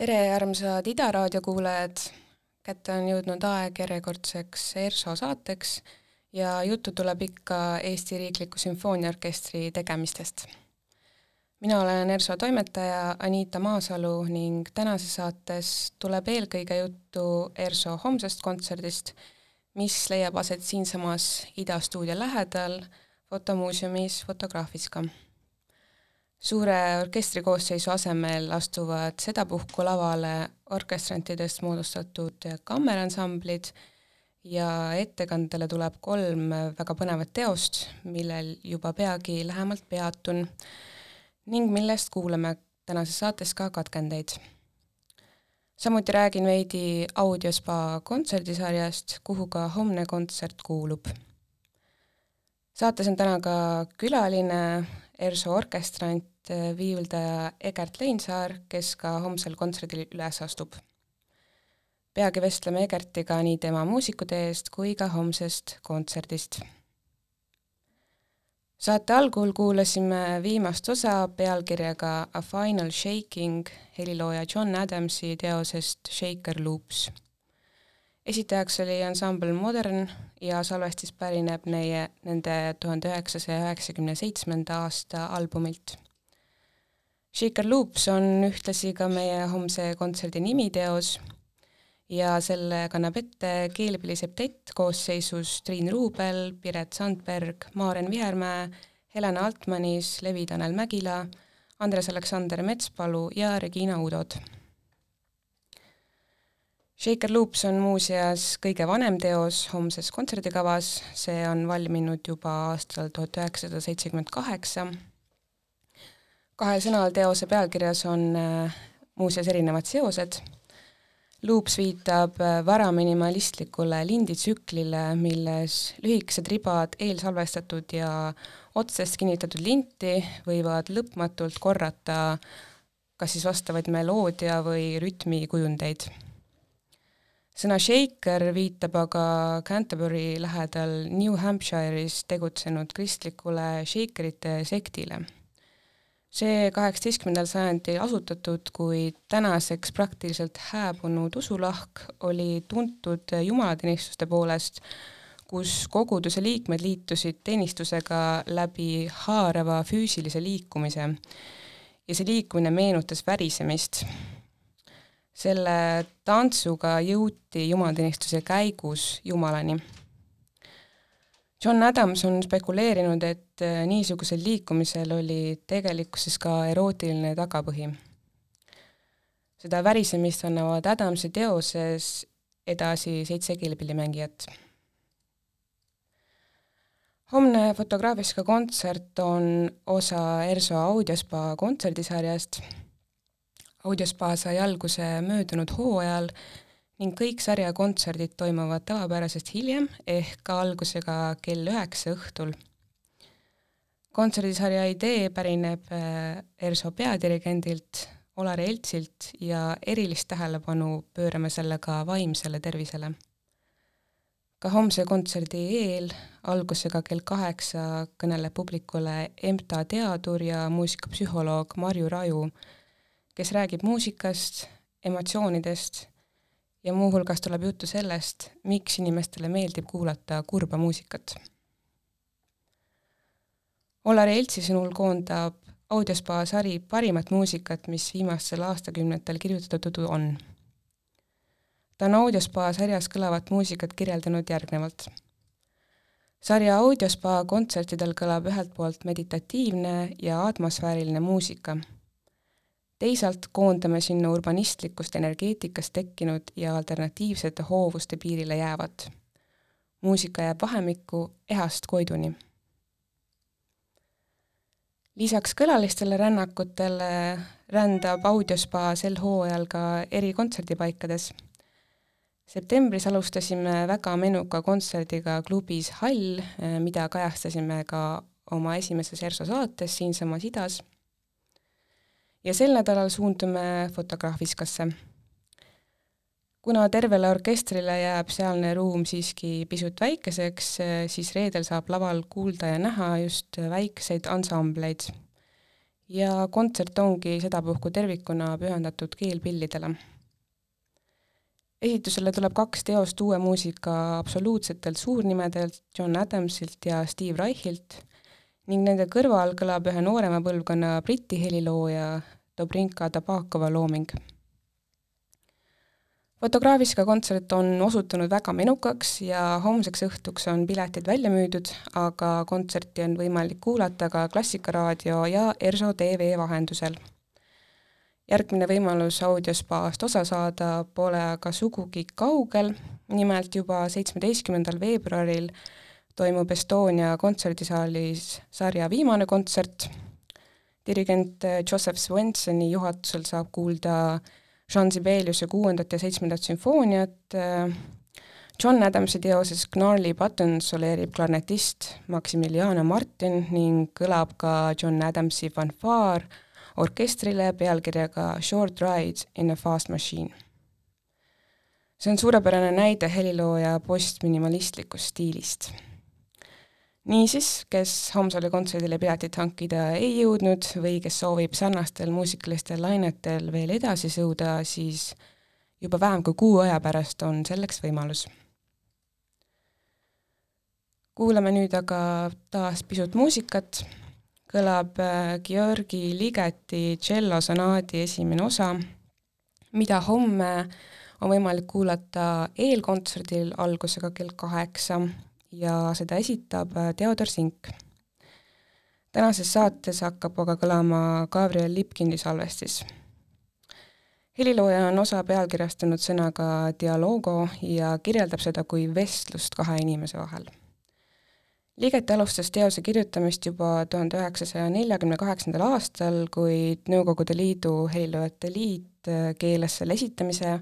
tere, armsad Ida raadio kuulajad! kätte on jõudnud aeg järjekordseks ERSO saateks ja juttu tuleb ikka Eesti Riikliku Sümfooniaorkestri tegemistest. mina olen ERSO toimetaja Anita Maasalu ning tänases saates tuleb eelkõige juttu ERSO homsest kontserdist, mis leiab aset siinsamas Ida stuudio lähedal fotomuuseumis Fotografiska suure orkestrikoosseisu asemel astuvad sedapuhku lavale orkestrantidest moodustatud kammeransamblid ja ettekandele tuleb kolm väga põnevat teost, millel juba peagi lähemalt peatun ning millest kuulame tänases saates ka katkendeid. samuti räägin veidi audiospa kontserdisarjast, kuhu ka homne kontsert kuulub. saates on täna ka külaline, ERSO orkestrant, viiuldaja Egert Leinsaar, kes ka homsel kontserdil üles astub peagi vestleme Egertiga nii tema muusikuteest kui ka homsest kontserdist. saate algul kuulasime viimast osa pealkirjaga A Final Shaking helilooja John Adamsi teosest Shaker Loops. esitajaks oli ansambel Modern ja salvestis pärineb neie, nende tuhande üheksasaja üheksakümne seitsmenda aasta albumilt Shaker Loops on ühtlasi ka meie homse kontserdi nimiteos ja selle kannab ette Keelpilli septett koosseisus Triin Ruubel, Piret Sandberg, Maaren Vihermäe, Helena Altmanis, Levi-Tanel Mägila, Andres Aleksander Metspalu ja Regina Udod. Shaker Loops on muuseas kõige vanem teos homses kontserdikavas, see on valminud juba aastal tuhat üheksasada seitsekümmend kaheksa. Kahel sõnal teose pealkirjas on äh, muuseas erinevad seosed Loops viitab äh, varaminimalistlikule linditsüklile, milles lühikesed ribad eelsalvestatud ja otsest kinnitatud linti võivad lõpmatult korrata kas siis vastavaid meloodia või rütmikujundeid. sõna shaker viitab aga Canterbury lähedal New Hampshire'is tegutsenud kristlikule shakerite sektile see kaheksateistkümnendal sajandil asutatud, kuid tänaseks praktiliselt hääbunud usulahk oli tuntud jumalateenistuste poolest, kus koguduse liikmed liitusid teenistusega läbi haarava füüsilise liikumise ja see liikumine meenutas värisemist. selle tantsuga jõuti jumalateenistuse käigus Jumalani John Adams on spekuleerinud, et äh, niisugusel liikumisel oli tegelikkuses ka erootiline tagapõhi. seda värisemist annavad Adamsi teoses edasi seitse keelpillimängijat. homne Fotograafika kontsert on osa ERSO audiospa kontserdisarjast. audiospa sai alguse möödunud hooajal ning kõik sarja kontserdid toimuvad tavapärasest hiljem ehk algusega kell üheksa õhtul. kontserdisarja idee pärineb äh, ERSO peadirigendilt Olar Eltsilt ja erilist tähelepanu pöörame sellega vaimsele tervisele. ka homse kontserdi eel algusega kell kaheksa kõneleb publikule EMTA teadur ja muusikapsühholoog Marju Raju, kes räägib muusikast, emotsioonidest ja muuhulgas tuleb juttu sellest, miks inimestele meeldib kuulata kurba muusikat. Olari Eltsi sõnul koondab audiospa sari parimat muusikat, mis viimastel aastakümnetel kirjutatud on. ta on audiospa sarjas kõlavat muusikat kirjeldanud järgnevalt. sarja audiospa kontsertidel kõlab ühelt poolt meditatiivne ja atmosfääriline muusika teisalt koondame sinna urbanistlikust energeetikast tekkinud ja alternatiivsete hoovuste piirile jäävat. muusika jääb vahemikku ehast Koiduni. lisaks kõlalistele rännakutele rändab audiospa sel hooajal ka eri kontserdipaikades. septembris alustasime väga menuka kontserdiga klubis Hall, mida kajastasime ka oma esimeses ERSO saates siinsamas idas ja sel nädalal suundume Fotograafiskasse. kuna tervele orkestrile jääb sealne ruum siiski pisut väikeseks, siis reedel saab laval kuulda ja näha just väikeseid ansambleid. ja kontsert ongi sedapuhku tervikuna pühendatud keelpillidele. esitusele tuleb kaks teost uue muusika absoluutsetelt suurnimedelt John Adamsilt ja Steve Reichilt ning nende kõrval kõlab ühe noorema põlvkonna Briti helilooja Dobrinka Tabakova looming. Fotograafika kontsert on osutunud väga menukaks ja homseks õhtuks on piletid välja müüdud, aga kontserti on võimalik kuulata ka Klassikaraadio ja ERSO tv vahendusel. järgmine võimalus audiospaast osa saada pole aga sugugi kaugel, nimelt juba seitsmeteistkümnendal veebruaril toimub Estonia kontserdisaalis sarja viimane kontsert, dirigent Joseph Swensoni juhatusel saab kuulda Jean Sibeliuse kuuendat ja seitsmendat sümfooniat, John Adamsi teoses Gnarly Buttons soleerib klarnetist Maximiliano Martin ning kõlab ka John Adamsi fanfaar orkestrile pealkirjaga Short Ride in a Fast Machine see on suurepärane näide helilooja postminimalistlikust stiilist. Niisiis, kes Haapsalu kontserdile piletit hankida ei jõudnud või kes soovib sarnastel muusikalistel lainetel veel edasi sõuda, siis juba vähem kui kuu aja pärast on selleks võimalus. kuulame nüüd aga taas pisut muusikat, kõlab äh, Georgi Ligeti tšellosonaadi esimene osa, mida homme on võimalik kuulata eelkontserdil algusega kell kaheksa ja seda esitab äh, Theodor Sink. tänases saates hakkab aga kõlama Gabriel Lipkindi salvestis. helilooja on osa pealkirjastanud sõnaga dialogo ja kirjeldab seda kui vestlust kahe inimese vahel. Liget alustas teose kirjutamist juba tuhande üheksasaja neljakümne kaheksandal aastal, kuid Nõukogude Liidu Heliloojate Liit äh, keelas selle esitamise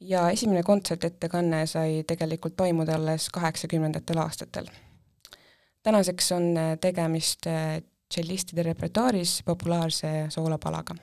ja esimene kontsertettekanne sai tegelikult toimuda alles kaheksakümnendatel aastatel. tänaseks on tegemist tšellistide repertuaaris populaarse soolopalaga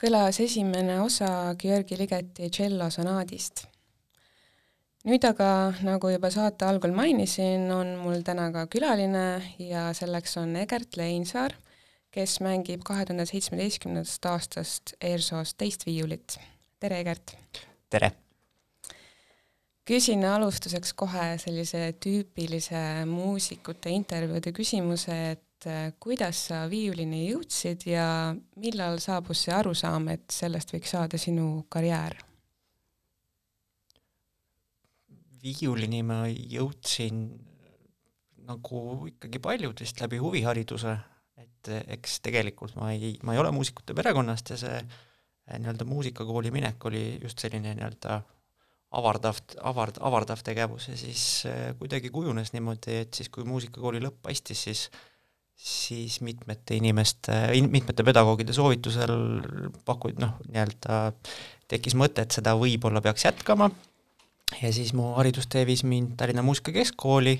kõlas esimene osa Georgi Ligeti tšellosonaadist. nüüd aga, nagu juba saate algul mainisin, on mul täna ka külaline ja selleks on Egert Leinsaar, kes mängib kahe tuhande seitsmeteistkümnendast aastast ERSO-s teist viiulit. tere, Egert! tere! küsin alustuseks kohe sellise tüüpilise muusikute intervjuude küsimuse, et et äh, kuidas sa viiulini jõudsid ja millal saabus see arusaam, et sellest võiks saada sinu karjäär? viiulini ma jõudsin nagu ikkagi paljud vist läbi huvihariduse, et eks tegelikult ma ei, ma ei ole muusikute perekonnast ja see äh, nii-öelda muusikakooli minek oli just selline nii-öelda avardav, avard, avardav tegevus ja siis äh, kuidagi kujunes niimoodi, et siis, kui muusikakooli lõpp paistis, siis siis mitmete inimeste, mitmete pedagoogide soovitusel paku-, noh, nii-öelda tekkis mõte, et seda võib-olla peaks jätkama. Ja siis mu haridustee viis mind Tallinna Muusikakeskkooli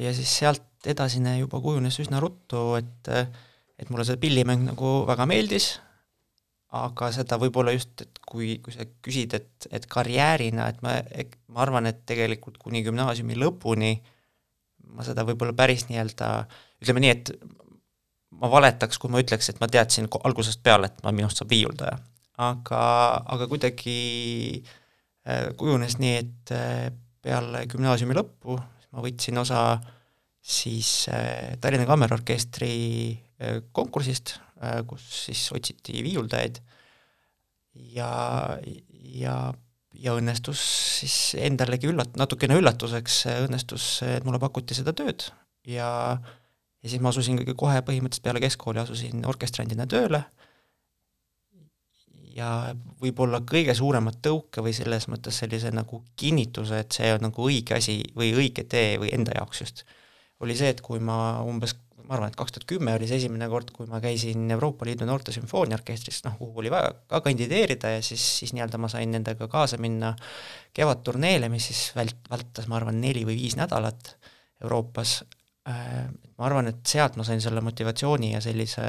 ja siis sealt edasine juba kujunes üsna ruttu, et et mulle see pillimäng nagu väga meeldis, aga seda võib-olla just, et kui, kui sa küsid, et, et karjäärina, et ma, ma arvan, et tegelikult kuni gümnaasiumi lõpuni ma seda võib-olla päris nii-öelda äh, ütleme nii, et ma valetaks, kui ma ütleks, et ma teadsin algusest peale, et ma, minust saab viiuldaja. aga, aga kuidagi äh, kujunes nii, et äh, peale gümnaasiumi lõppu ma võtsin osa siis äh, Tallinna Kammerorkestri konkursist, kus siis otsiti viiuldajaid ja, ja ja õnnestus siis endalegi üllat-, natukene üllatuseks õnnestus, et mulle pakuti seda tööd ja äh, ja siis ma asusin kohe põhimõtteliselt peale keskkooli asusin orkestrandina tööle. Ja võib-olla kõige suuremat tõuke või selles mõttes sellise nagu kinnituse, et see on nagu õige asi või õige tee või enda jaoks just, oli see, et kui ma umbes, ma arvan, et kaks tuhat kümme oli see esimene kord, kui ma käisin Euroopa Liidu Noorte Sümfooniaorkestris, noh, kuhu oli vaja ka kandideerida ja siis, siis nii-öelda ma sain nendega kaasa minna kevadturneele, mis siis vält-, vältas, ma arvan, neli või viis nädalat Euroopas ma arvan, et sealt ma sain selle motivatsiooni ja sellise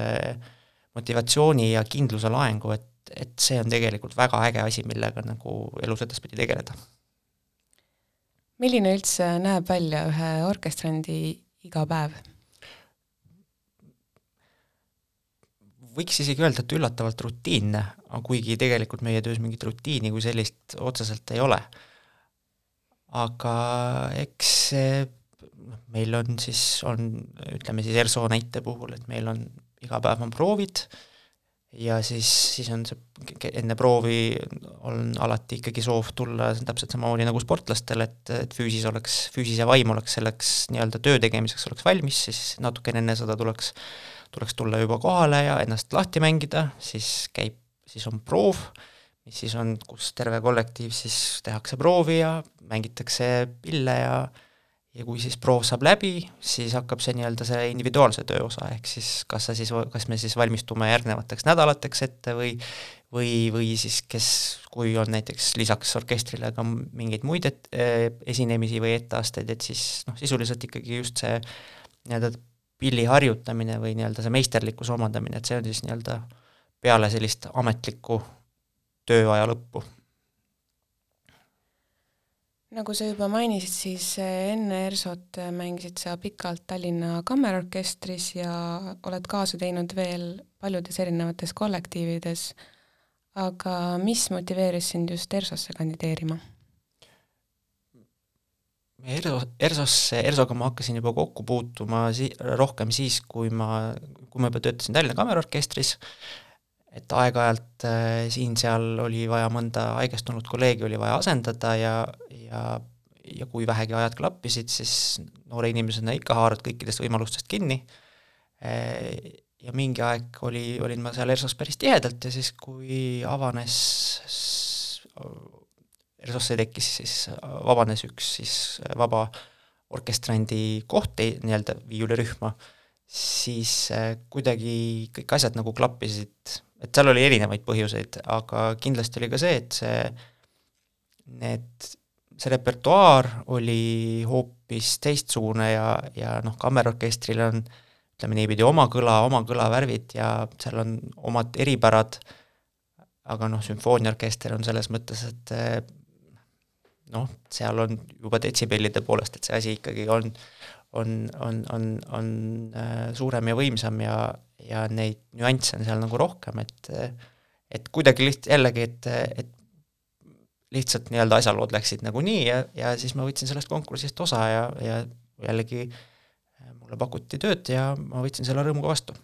motivatsiooni ja kindluse laengu, et, et see on tegelikult väga äge asi, millega nagu elus edaspidi tegeleda. milline üldse näeb välja ühe orkestrandi igapäev? võiks isegi öelda, et üllatavalt rutiinne, kuigi tegelikult meie töös mingit rutiini kui sellist otseselt ei ole. aga eks see noh, meil on siis, on ütleme siis ERSO näite puhul, et meil on iga päev on proovid ja siis, siis on see, enne proovi on alati ikkagi soov tulla täpselt samamoodi nagu sportlastel, et, et füüsis oleks, füüsis ja vaim oleks selleks nii-öelda töö tegemiseks oleks valmis, siis natukene enne seda tuleks, tuleks tulla juba kohale ja ennast lahti mängida, siis käib, siis on proov, mis siis on, kus terve kollektiiv siis tehakse proovi ja mängitakse pille ja ja kui siis proov saab läbi, siis hakkab see nii-öelda see individuaalse töö osa, ehk siis kas sa siis, kas me siis valmistume järgnevateks nädalateks ette või või, või siis kes, kui on näiteks lisaks orkestrile ka mingeid muid et, eh, esinemisi või etteasteid, et siis noh, sisuliselt ikkagi just see nii-öelda pilli harjutamine või nii-öelda see meisterlikkuse omandamine, et see on siis nii-öelda peale sellist ametlikku tööaja lõppu nagu sa juba mainisid, siis eh, enne ERSO-t eh, mängisid sa pikalt Tallinna Kammerorkestris ja oled kaasa teinud veel paljudes erinevates kollektiivides. aga mis motiveeris sind just ERSO-sse kandideerima? ERSO, ERSO-sse, ERSO-ga ma hakkasin juba kokku puutuma si-, rohkem siis, kui ma, kui ma juba töötasin Tallinna Kammerorkestris, et aeg-ajalt äh, siin-seal oli vaja mõnda haigestunud kolleegi oli vaja asendada ja, ja ja kui vähegi ajad klappisid, siis noore inimesena ikka haarad kõikidest võimalustest kinni. Äh, ja mingi aeg oli, olin ma seal ERSO-s päris tihedalt ja siis, kui avanes, ERSO-sse tekkis siis, vabanes üks siis vaba orkestrandi koht nii-öelda viiulirühma, siis äh, kuidagi kõik asjad nagu klappisid. Et seal oli erinevaid põhjuseid, aga kindlasti oli ka see, et see, need, see repertuaar oli hoopis teistsugune ja, ja noh, kammerorkestril on ütleme niipidi, oma kõla, oma kõlavärvid ja seal on omad eripärad, aga noh, sümfooniaorkester on selles mõttes, et äh, noh, seal on juba detsibellide poolest, et see asi ikkagi on, on, on, on, on äh, suurem ja võimsam ja, ja neid nüansse on seal nagu rohkem, et et kuidagi liht-, jällegi, et, et lihtsalt nii-öelda asjalood läksid nagunii ja, ja siis ma võtsin sellest konkursist osa ja, ja jällegi mulle pakuti tööd ja ma võtsin selle rõõmuga vastu.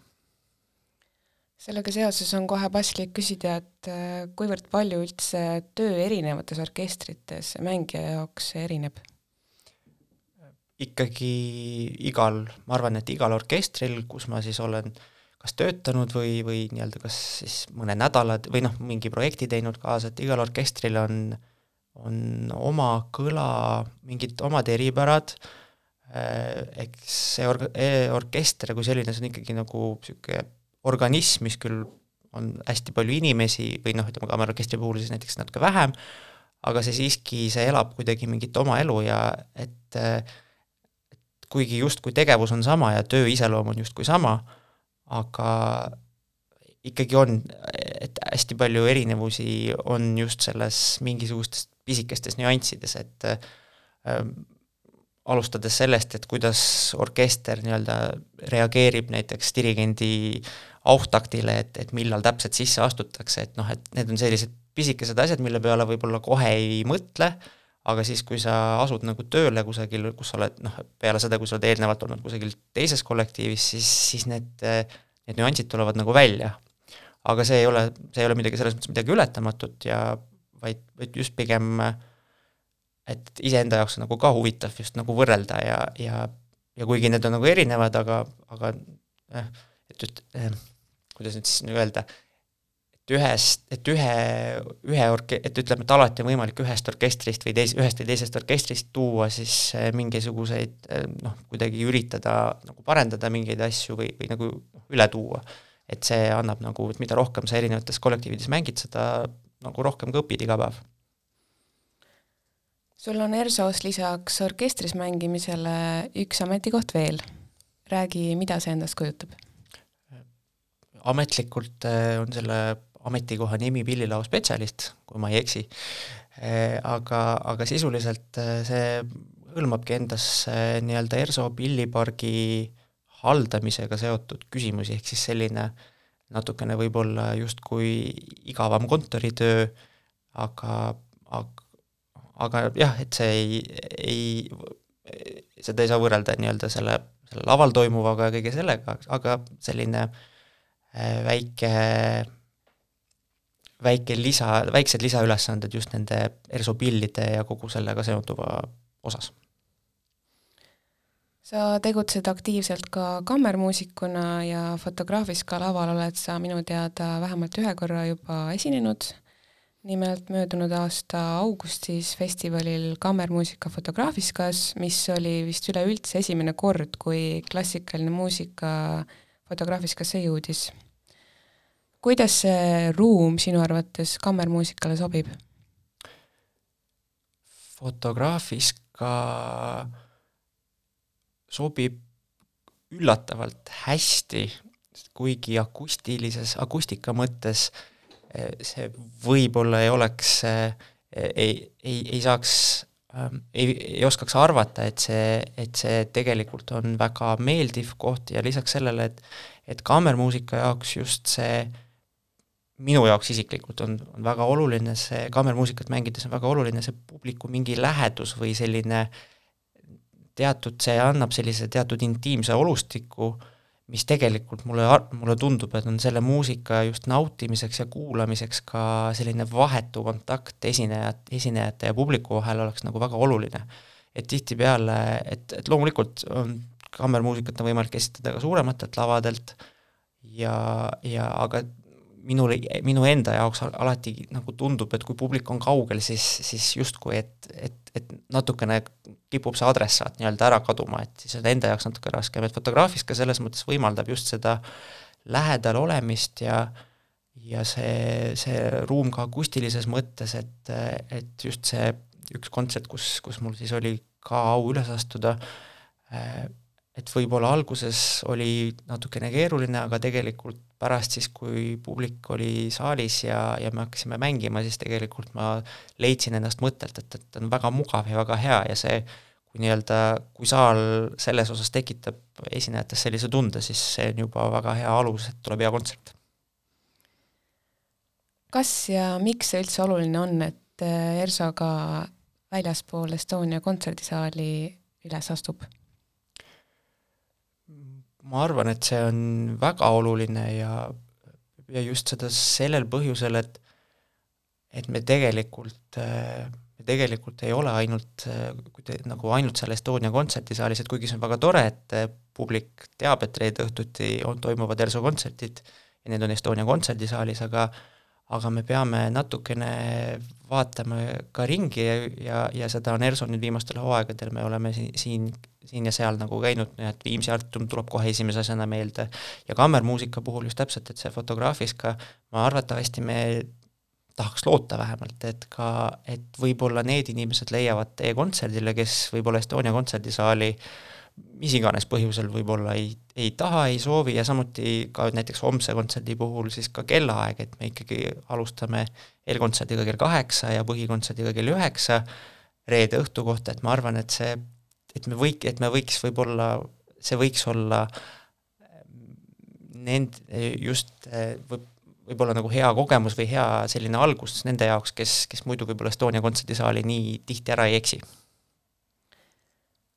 sellega seoses on kohe paslik küsida, et äh, kuivõrd palju üldse töö erinevates orkestrites mängija jaoks erineb? ikkagi igal, ma arvan, et igal orkestril, kus ma siis olen kas töötanud või, või nii-öelda kas siis mõned nädalad või noh, mingi projekti teinud kaasa, et igal orkestril on, on oma kõla, mingid omad eripärad. Äh,, Äh, eks see org-, e-, orkester kui selline, see on ikkagi nagu niisugune organism, mis küll on hästi palju inimesi või noh, ütleme kammerorkestri puhul siis näiteks natuke vähem, aga see siiski, see elab kuidagi mingit oma elu ja et, et kuigi justkui tegevus on sama ja töö iseloom on justkui sama, aga ikkagi on, et hästi palju erinevusi on just selles mingisugustes pisikestes nüanssides, et ähm, alustades sellest, et kuidas orkester nii-öelda reageerib näiteks dirigendi auftaktile, et, et millal täpselt sisse astutakse, et noh, et need on sellised pisikesed asjad, mille peale võib-olla kohe ei mõtle, aga siis, kui sa asud nagu tööle kusagil, kus sa oled noh, peale seda, kui sa oled eelnevalt olnud kusagil teises kollektiivis, siis, siis need, need nüansid tulevad nagu välja. aga see ei ole, see ei ole midagi selles mõttes midagi ületamatut ja vaid, vaid just pigem et iseenda jaoks on nagu ka huvitav just nagu võrrelda ja, ja, ja kuigi need on nagu erinevad, aga, aga eh, et just eh,, kuidas nüüd siis öelda, et ühest, et ühe, ühe orke-, et ütleme, et alati on võimalik ühest orkestrist või teis-, ühest või teisest orkestrist tuua siis eh, mingisuguseid eh, noh, kuidagi üritada nagu parendada mingeid asju või, või nagu üle tuua. et see annab nagu, et mida rohkem sa erinevates kollektiivides mängid, seda nagu rohkem ka õpid iga päev sul on ERSO-s lisaks orkestris mängimisele üks ametikoht veel. räägi, mida see endast kujutab? ametlikult äh, on selle ametikoha nimi pillilao spetsialist, kui ma ei eksi, äh, aga, aga sisuliselt äh, see hõlmabki endas nii-öelda ERSO pillipargi haldamisega seotud küsimusi, ehk siis selline natukene võib-olla justkui igavam kontoritöö, aga, aga aga jah, et see ei, ei, seda ei saa võrrelda nii-öelda selle, selle laval toimuvaga ja kõige sellega, aga selline väike, väike lisa, väiksed lisaülesanded just nende ERSO pillide ja kogu sellega seonduva osas. sa tegutsed aktiivselt ka kammermuusikuna ja fotograafis ka laval oled sa minu teada vähemalt ühe korra juba esinenud nimelt möödunud aasta augustis festivalil Kammermuusika Fotografiskas, mis oli vist üleüldse esimene kord, kui klassikaline muusika Fotografiscasse jõudis. Kuidas see ruum sinu arvates kammermuusikale sobib? Fotograafiska sobib üllatavalt hästi, kuigi akustilises, akustika mõttes äh, see võib-olla ei oleks, ei, ei, ei saaks, ähm, ei, ei oskaks arvata, et see, et see tegelikult on väga meeldiv koht ja lisaks sellele, et et kammermuusika jaoks just see minu jaoks isiklikult on, on väga oluline see, kammermuusikat mängides on väga oluline see publiku mingi lähedus või selline teatud, see annab sellise teatud intiimse olustiku mis tegelikult mulle, mulle tundub, et on selle muusika just nautimiseks ja kuulamiseks ka selline vahetu kontakt esinejat, esinejate ja publiku vahel oleks nagu väga oluline. et tihtipeale, et, et loomulikult on kammermuusikat on võimalik esitada ka suurematelt lavadelt ja, ja aga minule, minu enda jaoks alati nagu tundub, et kui publik on kaugel, siis, siis justkui, et, et, et natukene kipub see adressaat nii-öelda ära kaduma, et siis on enda jaoks natuke raskem, et Fotograafika selles mõttes võimaldab just seda lähedal olemist ja ja see, see ruum ka akustilises mõttes, et, et just see üks kontsert, kus, kus mul siis oli ka au üles astuda, et võib-olla alguses oli natukene keeruline, aga tegelikult pärast siis, kui publik oli saalis ja, ja me hakkasime mängima, siis tegelikult ma leidsin ennast mõttelt, et, et on väga mugav ja väga hea ja see, kui nii-öelda, kui saal selles osas tekitab esinejates sellise tunde, siis see on juba väga hea alus, et tuleb hea kontsert. kas ja miks see üldse oluline on, et ERSO ka väljaspool Estonia kontserdisaali üles astub? Ma arvan, et see on väga oluline ja, ja just seda sellel põhjusel, et et me tegelikult, me tegelikult ei ole ainult, nagu ainult seal Estonia kontserdisaalis, et kuigi see on väga tore, et publik teab, et reede õhtuti on, toimuvad ERSO kontserdid ja need on Estonia kontserdisaalis, aga aga me peame natukene vaatama ka ringi ja, ja, ja seda on ERSO nüüd viimastel hooaegadel, me oleme siin, siin, ja seal nagu käinud, nii et Viimsi Artum tuleb kohe esimese asjana meelde. Ja kammermuusika puhul just täpselt, et see fotograafis ka, ma arvatavasti me tahaks loota vähemalt, et ka, et võib-olla need inimesed leiavad tee kontserdile, kes võib-olla Estonia kontserdisaali äh, mis iganes põhjusel võib-olla ei, ei taha, ei soovi ja samuti ka näiteks homse kontserdi puhul siis ka kellaaeg, et me ikkagi alustame eelkontserdiga kell kaheksa ja põhikontserdiga kell üheksa reede õhtu kohta, et ma arvan, et see, et me võik-, et me võiks võib-olla, see võiks olla nend-, just võib, võib-olla nagu hea kogemus või hea selline algus nende jaoks, kes, kes muidu võib-olla Estonia kontserdisaali nii tihti ära ei eksi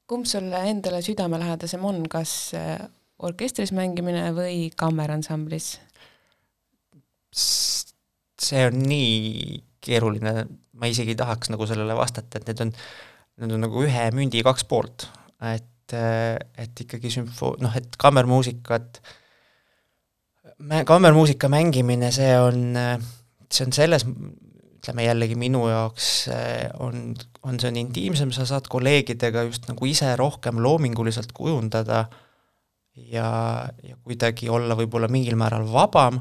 kumb sulle endale südamelähedasem on, kas äh, orkestris mängimine või kammeransamblis? see on nii keeruline, ma isegi ei tahaks nagu sellele vastata, et need on, need on nagu ühe mündi kaks poolt, et, äh, et ikkagi sümfo-, noh, et kammermuusikat, kammermuusika mängimine, see on, see on selles ütleme jällegi minu jaoks eh, on, on see on intiimsem, sa saad kolleegidega just nagu ise rohkem loominguliselt kujundada ja, ja kuidagi olla võib-olla mingil määral vabam,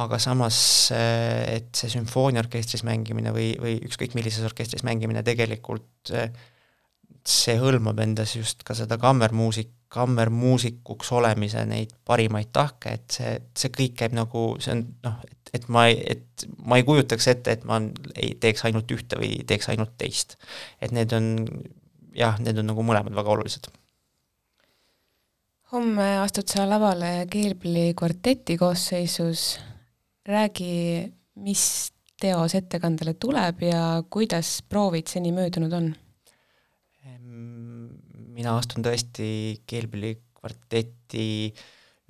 aga samas, eh, et see sümfooniaorkestris mängimine või, või ükskõik millises orkestris mängimine tegelikult eh, see hõlmab endas just ka seda kammermuusik, kammermuusikuks olemise neid parimaid tahke, et see, see kõik käib nagu, see on noh, et ma ei, et ma ei kujutaks ette, et ma ei teeks ainult ühte või teeks ainult teist. et need on jah, need on nagu mõlemad väga olulised. homme astud sa lavale Keelpilli kvarteti koosseisus. räägi, mis teos ettekandele tuleb ja kuidas proovid seni möödunud on? mina astun tõesti Keelpilli kvarteti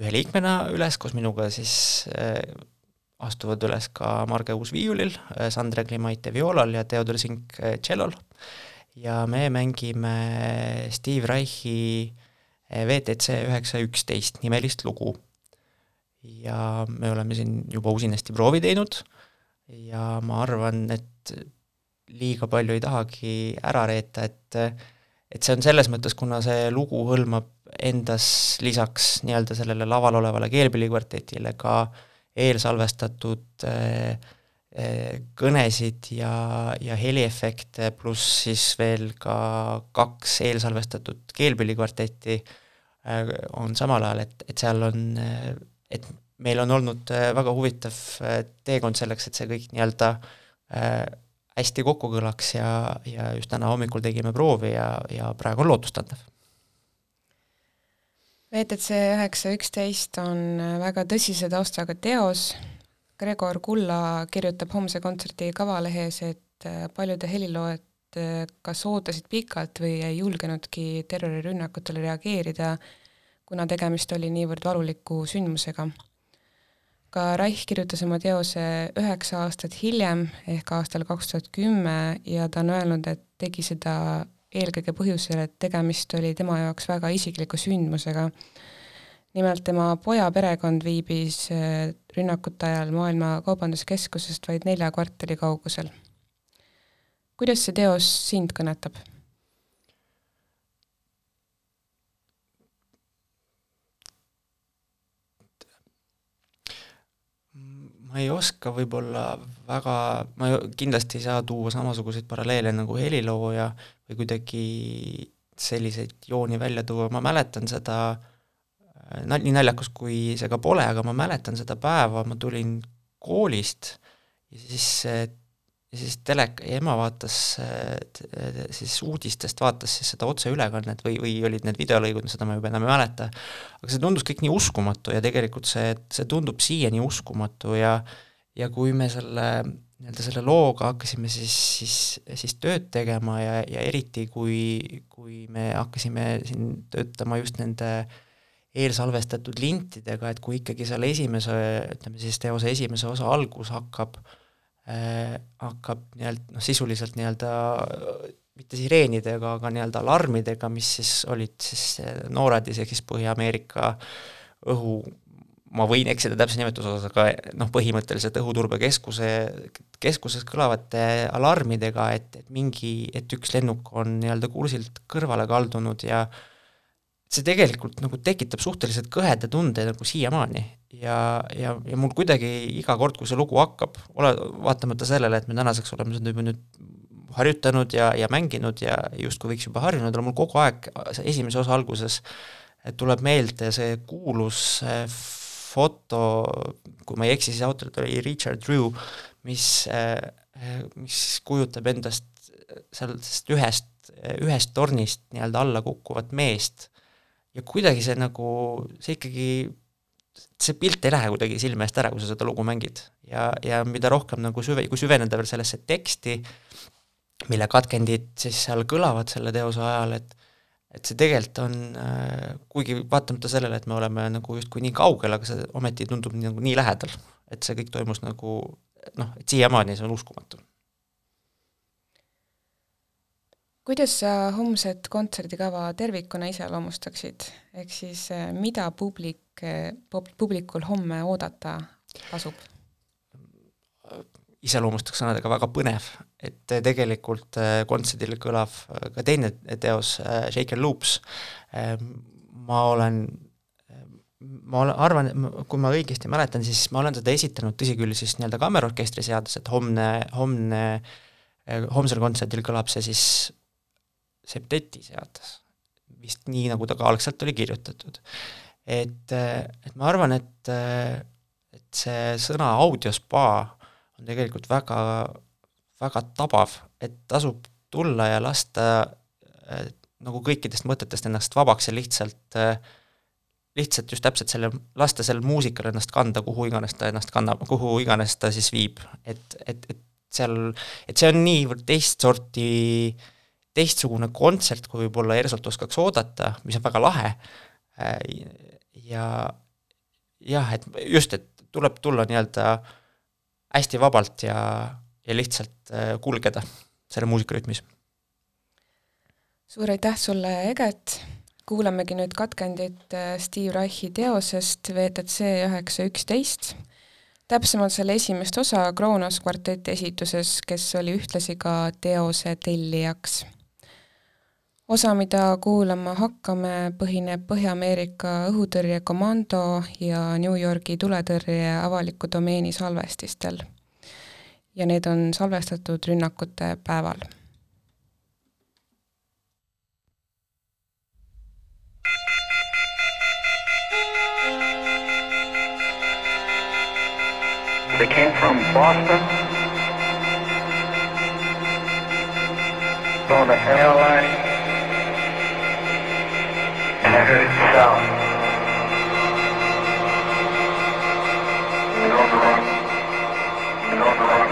ühe liikmena üles koos minuga siis astuvad üles ka Marge Uus viiulil, Sandra Klimaite vioolal ja Theodor Sink tšellol. ja me mängime Steve Reichi WTC üheksa üksteist nimelist lugu. ja me oleme siin juba usinasti proovi teinud ja ma arvan, et liiga palju ei tahagi ära reeta, et et see on selles mõttes, kuna see lugu hõlmab endas lisaks nii-öelda sellele laval olevale keelpillikvartetile ka äh, eelsalvestatud äh, äh, kõnesid ja, ja heliefekte, pluss siis veel ka kaks eelsalvestatud keelpillikvartetti äh, on samal ajal, et, et seal on, et meil on olnud väga huvitav teekond selleks, et see kõik nii-öelda hästi kokku kõlaks ja, ja just täna hommikul tegime proovi ja, ja praegu on lootustandev VTC üheksa üksteist on äh, väga tõsise taustaga teos. Gregor Kulla kirjutab homse kontserdi kavalehes, et äh, paljude heliloojad äh, kas ootasid pikalt või ei julgenudki terrorirünnakutele reageerida, kuna tegemist oli niivõrd valuliku sündmusega. ka Reich kirjutas oma teose üheksa aastat hiljem ehk aastal kaks tuhat kümme ja ta on öelnud, et tegi seda eelkõige põhjusel, et tegemist oli tema jaoks väga isikliku sündmusega. nimelt tema poja perekond viibis äh, rünnakute ajal Maailma Kaubanduskeskusest vaid nelja kvartali kaugusel. kuidas see teos sind kõnetab? Ma ei oska võib-olla väga, ma kindlasti ei saa tuua samasuguseid paralleele nagu helilooja või kuidagi selliseid jooni välja tuua, ma mäletan seda nii naljakas, kui see ka pole, aga ma mäletan seda päeva, ma tulin koolist ja siis ja siis teleka, ema vaatas siis uudistest, vaatas siis seda otseülekannet või, või olid need videolõigud, seda ma juba enam ei mäleta, aga see tundus kõik nii uskumatu ja tegelikult see, see tundub siiani uskumatu ja ja kui me selle nii-öelda selle looga hakkasime siis, siis, siis tööd tegema ja, ja eriti kui, kui me hakkasime siin töötama just nende eelsalvestatud lintidega, et kui ikkagi seal esimese, ütleme siis teose esimese osa algus hakkab äh,, hakkab nii-öelda noh, sisuliselt nii-öelda mitte sireenidega, aga nii-öelda alarmidega, mis siis olid siis NORAD, isegi siis Põhja-Ameerika õhu ma võin eksida täpse nimetuse osas, aga noh, põhimõtteliselt Õhuturbekeskuse, keskuses kõlavate alarmidega, et, et mingi, et üks lennuk on nii-öelda kursilt kõrvale kaldunud ja see tegelikult nagu tekitab suhteliselt kõheda tunde nagu siiamaani. ja, ja, ja mul kuidagi iga kord, kui see lugu hakkab, ole, vaatamata sellele, et me tänaseks oleme seda juba nüüd harjutanud ja, ja mänginud ja justkui võiks juba harjunud olla, mul kogu aeg esimese osa alguses tuleb meelde see kuulus foto, kui ma ei eksi, siis autorit oli Richard Drew, mis, mis kujutab endast sellest ühest, ühest tornist nii-öelda alla kukkuvat meest ja kuidagi see nagu, see ikkagi, see pilt ei lähe kuidagi silme eest ära, kui sa seda lugu mängid. ja, ja mida rohkem nagu süve-, kui süveneda veel sellesse teksti, mille katkendid siis seal kõlavad selle teose ajal, et et see tegelikult on äh,, kuigi vaatamata sellele, et me oleme nagu justkui nii kaugel, aga see ometi tundub nii, nagu nii lähedal, et see kõik toimus nagu noh, et siiamaani see on uskumatu. Kuidas sa homset kontserdikava tervikuna iseloomustaksid, ehk siis äh, mida publik, äh, publikul homme oodata tasub? iseloomustaks sõnadega väga põnev, et äh, tegelikult kontserdil kõlab äh, ka teine teos, Shake and Loops, ma olen, ma olen, arvan, kui ma õigesti mäletan, siis ma olen seda esitanud, tõsi küll, siis nii-öelda kammerorkestri seadus, et homne, homne, homsel kontserdil kõlab see siis septeti seadus, vist nii, nagu ta ka algselt oli kirjutatud. et, et ma arvan, et, et see sõna audiospa on tegelikult väga väga tabav, et tasub tulla ja lasta äh, nagu kõikidest mõtetest ennast vabaks ja lihtsalt äh, lihtsalt just täpselt selle, lasta sellel muusikal ennast kanda, kuhu iganes ta ennast kannab, kuhu iganes ta siis viib, et, et, et seal, et see on niivõrd teist sorti, teistsugune kontsert, kui võib-olla Ersolt oskaks oodata, mis on väga lahe, ja jah, et just, et tuleb tulla nii-öelda hästi vabalt ja ja lihtsalt äh, kulgeda selle muusikarütmis. suur aitäh sulle, Eget, kuulamegi nüüd katkendit äh, Steve Reichi teosest VTC üheksa üksteist, täpsemalt selle esimest osa Kronos kvarteti esituses, kes oli ühtlasi ka teose tellijaks. Osa, mida kuulama hakkame, põhineb Põhja-Ameerika õhutõrjekomando ja New Yorgi tuletõrje avaliku domeeni salvestistel ja need on salvestatud rünnakute päeval. They came from Boston. On the airline. And I heard sound. And on the run. And on the run.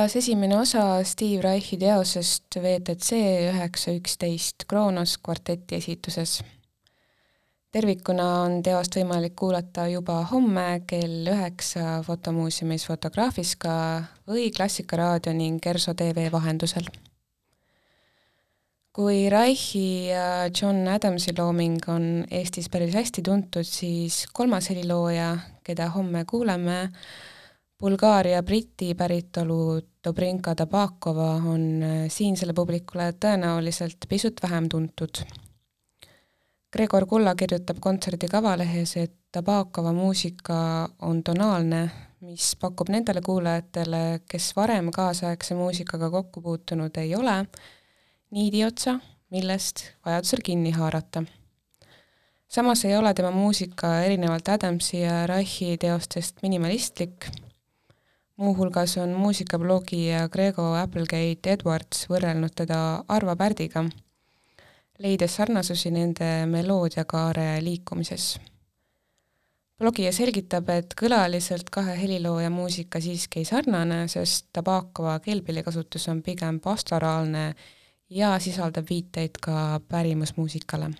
Kõlas esimene osa Steve Reichi teosest WTC üheksa üksteist Kronos kvarteti esituses. tervikuna on teost võimalik kuulata juba homme kell üheksa Fotomuuseumis Fotografiska või Klassikaraadio ning Kerso tv vahendusel. kui Reichi ja John Adamsi looming on Eestis päris hästi tuntud, siis kolmas helilooja, keda homme kuuleme, Bulgaaria briti päritolu Dobrinka Tabakova on äh, siinsele publikule tõenäoliselt pisut vähem tuntud. Gregor Kulla kirjutab kontserdi kavalehes, et Tabakova muusika on tonaalne, mis pakub nendele kuulajatele, kes varem kaasaegse muusikaga kokku puutunud ei ole, niidiotsa, millest vajadusel kinni haarata. samas ei ole tema muusika erinevalt Adamsi ja Reichi teostest minimalistlik muuhulgas on muusikablogija Grego Applegate Edwards võrrelnud teda Arvo Pärdiga, leides sarnasusi nende meloodiakaare liikumises. blogija selgitab, et kõlaliselt kahe helilooja muusika siiski ei sarnane, sest Tabakova keelpillikasutus on pigem pastoraalne ja sisaldab viiteid ka pärimusmuusikale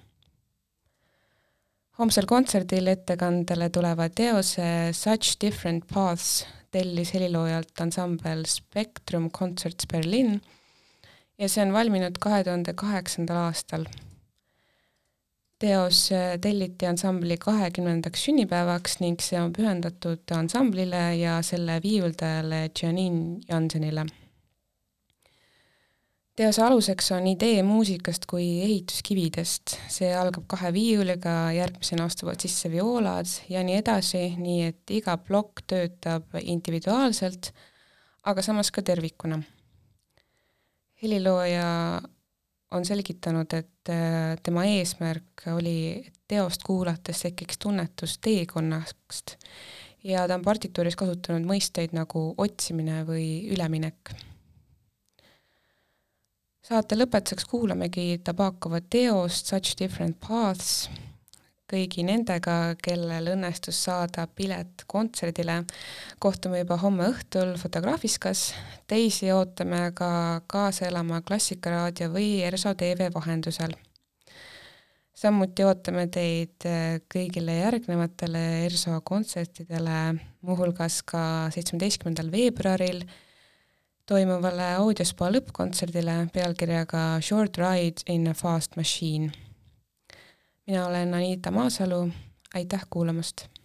homsel kontserdil ettekandele tulevad teose Such Different Paths tellis heliloojalt ansambel Spectrum Concerts Berlin ja see on valminud kahe tuhande kaheksandal aastal. teos äh, telliti ansambli kahekümnendaks sünnipäevaks ning see on pühendatud ansamblile ja selle viiuldajale Janine Jansenile teose aluseks on idee muusikast kui ehituskividest, see algab kahe viiuliga, järgmisena astuvad sisse vioolad ja nii edasi, nii et iga plokk töötab individuaalselt, aga samas ka tervikuna. helilooja on selgitanud, et äh, tema eesmärk oli, et teost kuulates tekiks tunnetus teekonnast ja ta on partituuris kasutanud mõisteid nagu otsimine või üleminek saate lõpetuseks kuulamegi Tabakova teost Such Different Paths kõigi nendega, kellel õnnestus saada pilet kontserdile. kohtume juba homme õhtul Fotograafiskas, teisi ootame ka kaasa elama Klassikaraadio või ERSO tv vahendusel. samuti ootame teid kõigile järgnevatele ERSO kontsertidele, muuhulgas ka seitsmeteistkümnendal veebruaril toimuvale audiospa lõppkontserdile pealkirjaga Short Ride in a Fast Machine. mina olen Anita Maasalu, aitäh kuulamast!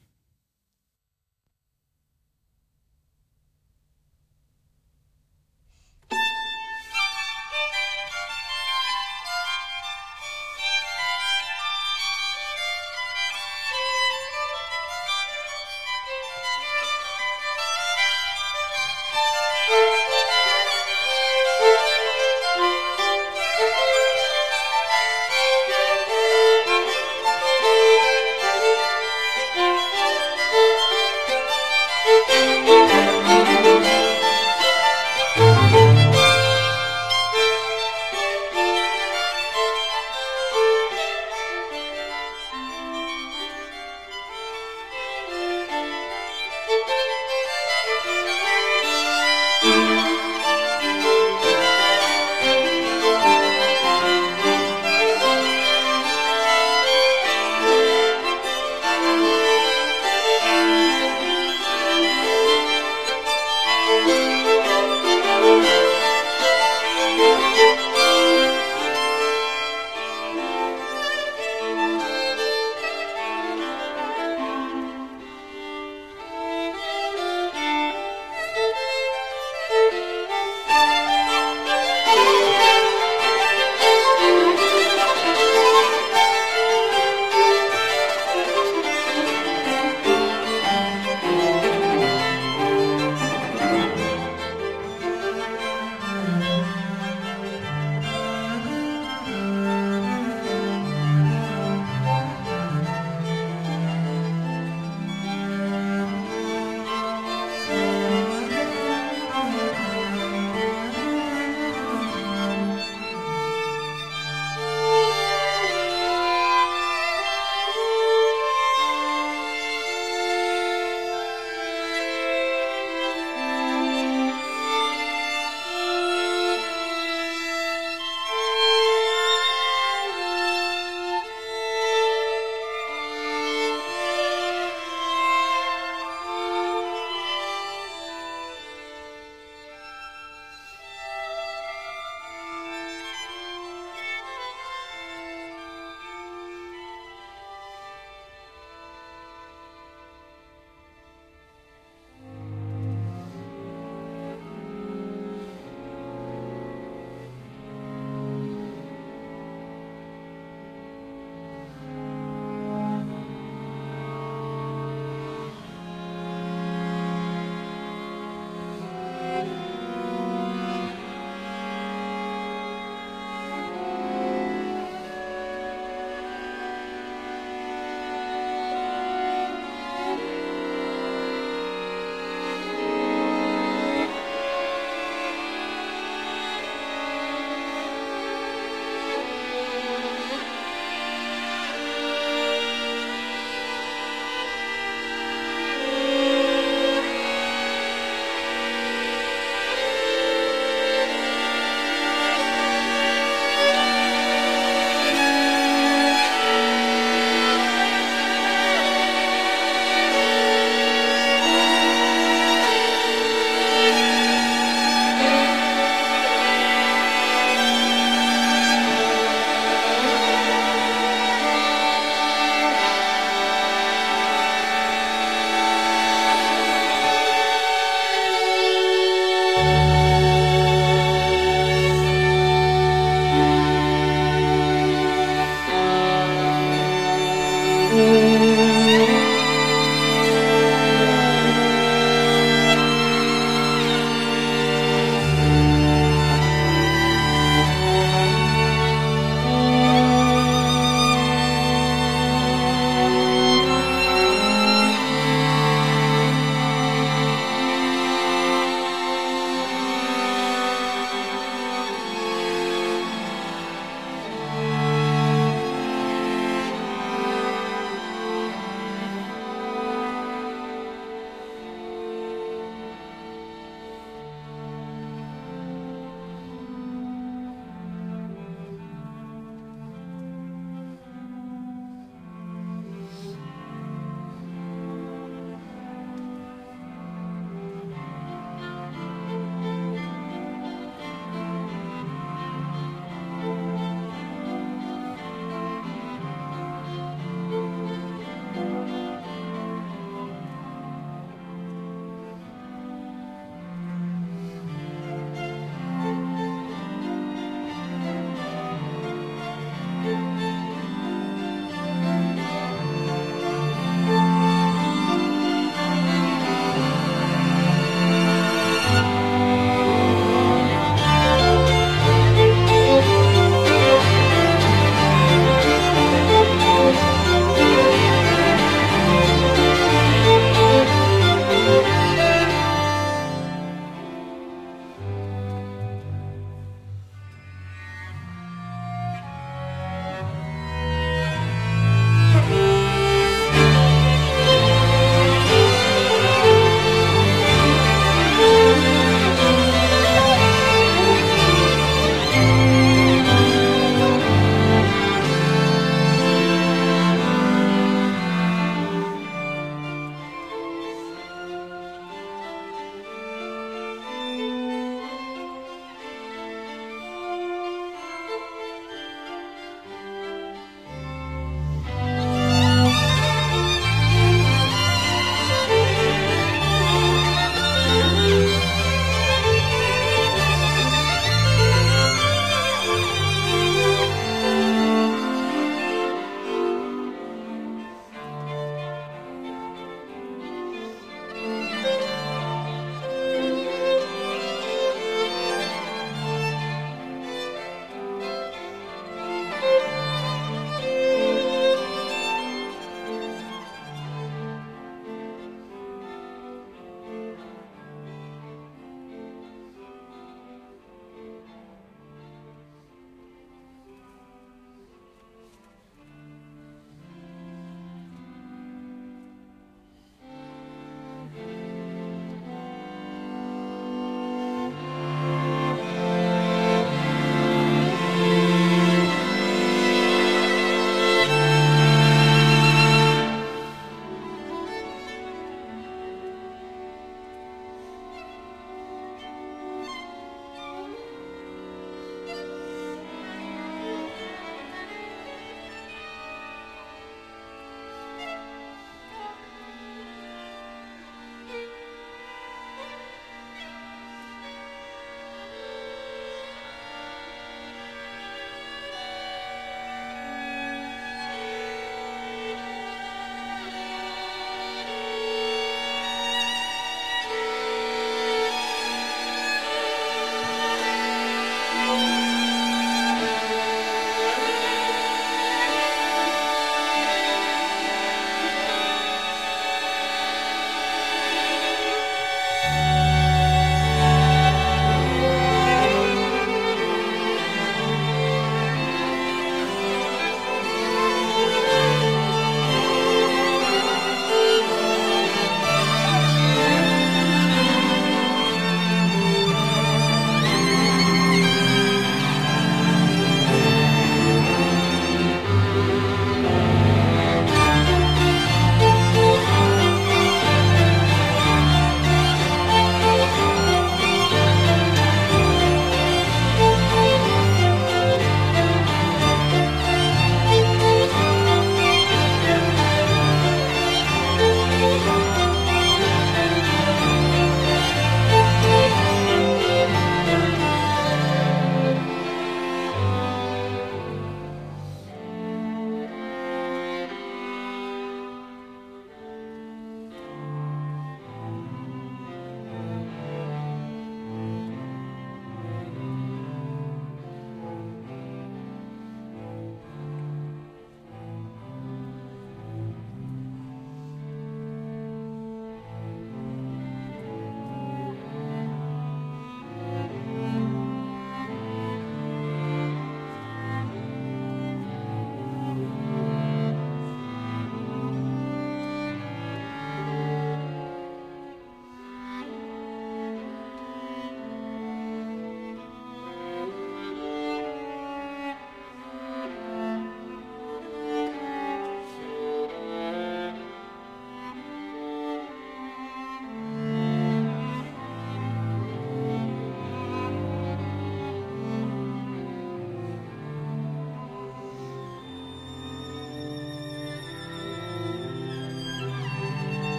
Amen.